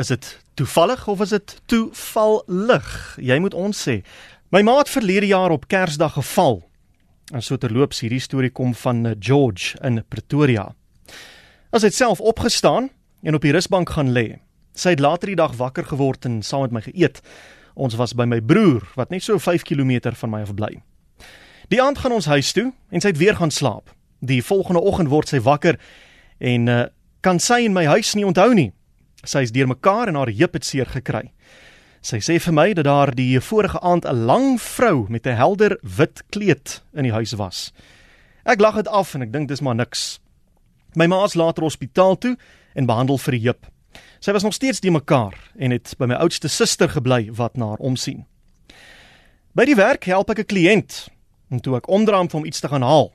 Is dit toevallig of is dit toevallig? Jy moet ons sê. My ma het verlede jaar op Kersdag geval. En so terloops hierdie storie kom van eh, George in Pretoria. As hy self opgestaan en op die rusbank gaan lê. Sy het later die dag wakker geword en saam met my geëet. Ons was by my broer wat net so 5 km van my af bly. Die aand gaan ons huis toe en sy het weer gaan slaap. Die volgende oggend word sy wakker en uh, kan sy in my huis nie onthou nie. Sy is deurmekaar en haar heup het seer gekry. Sy sê vir my dat daar die vorige aand 'n lang vrou met 'n helder wit kleed in die huis was. Ek lag dit af en ek dink dis maar niks. My ma is later hospitaal toe en behandel vir die heup. Sy was nog steeds die mekaar en het by my oudste suster gebly wat na haar omsien. By die werk help ek 'n kliënt en toe ek omdraai om hom iets te gaan haal.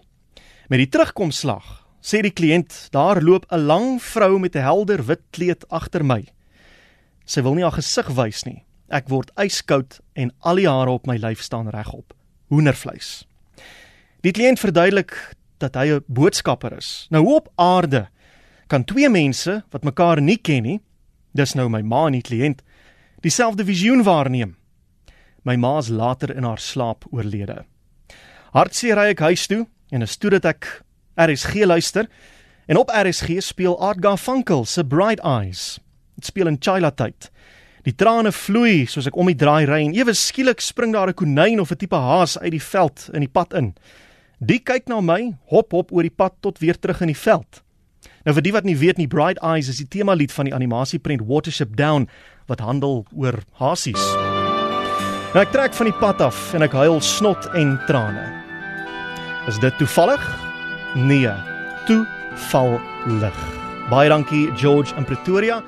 Met die terugkomslag sê die kliënt, daar loop 'n lang vrou met 'n helder wit kleed agter my. Sy wil nie haar gesig wys nie. Ek word yskoud en al die hare op my lyf staan regop. Hoendervleis. Die kliënt verduidelik dat hy 'n boodskapper is. Nou hoe op aarde kan twee mense wat mekaar nie ken nie, dis nou my ma en die kliënt, dieselfde visioen waarneem? My ma is later in haar slaap oorlede. Hartseer ry ek huis toe en is toe dat ek RSG luister en op RSG speel Art Garfunkel se Bright Eyes. Dit speel in Chila tyd. Die trane vloei soos ek om die draai ry en ewe skielik spring daar 'n konyn of 'n tipe haas uit die veld in die pad in. Die kyk na my, hop hop oor die pad tot weer terug in die veld. Nou vir die wat nie weet nie, Bright Eyes is die tema lied van die animasieprent Watership Down wat handel oor hasies. Nou ek trek van die pad af en ek huil snot en trane. Is dit toevallig Nee, toe val lig. Baie dankie George in Pretoria.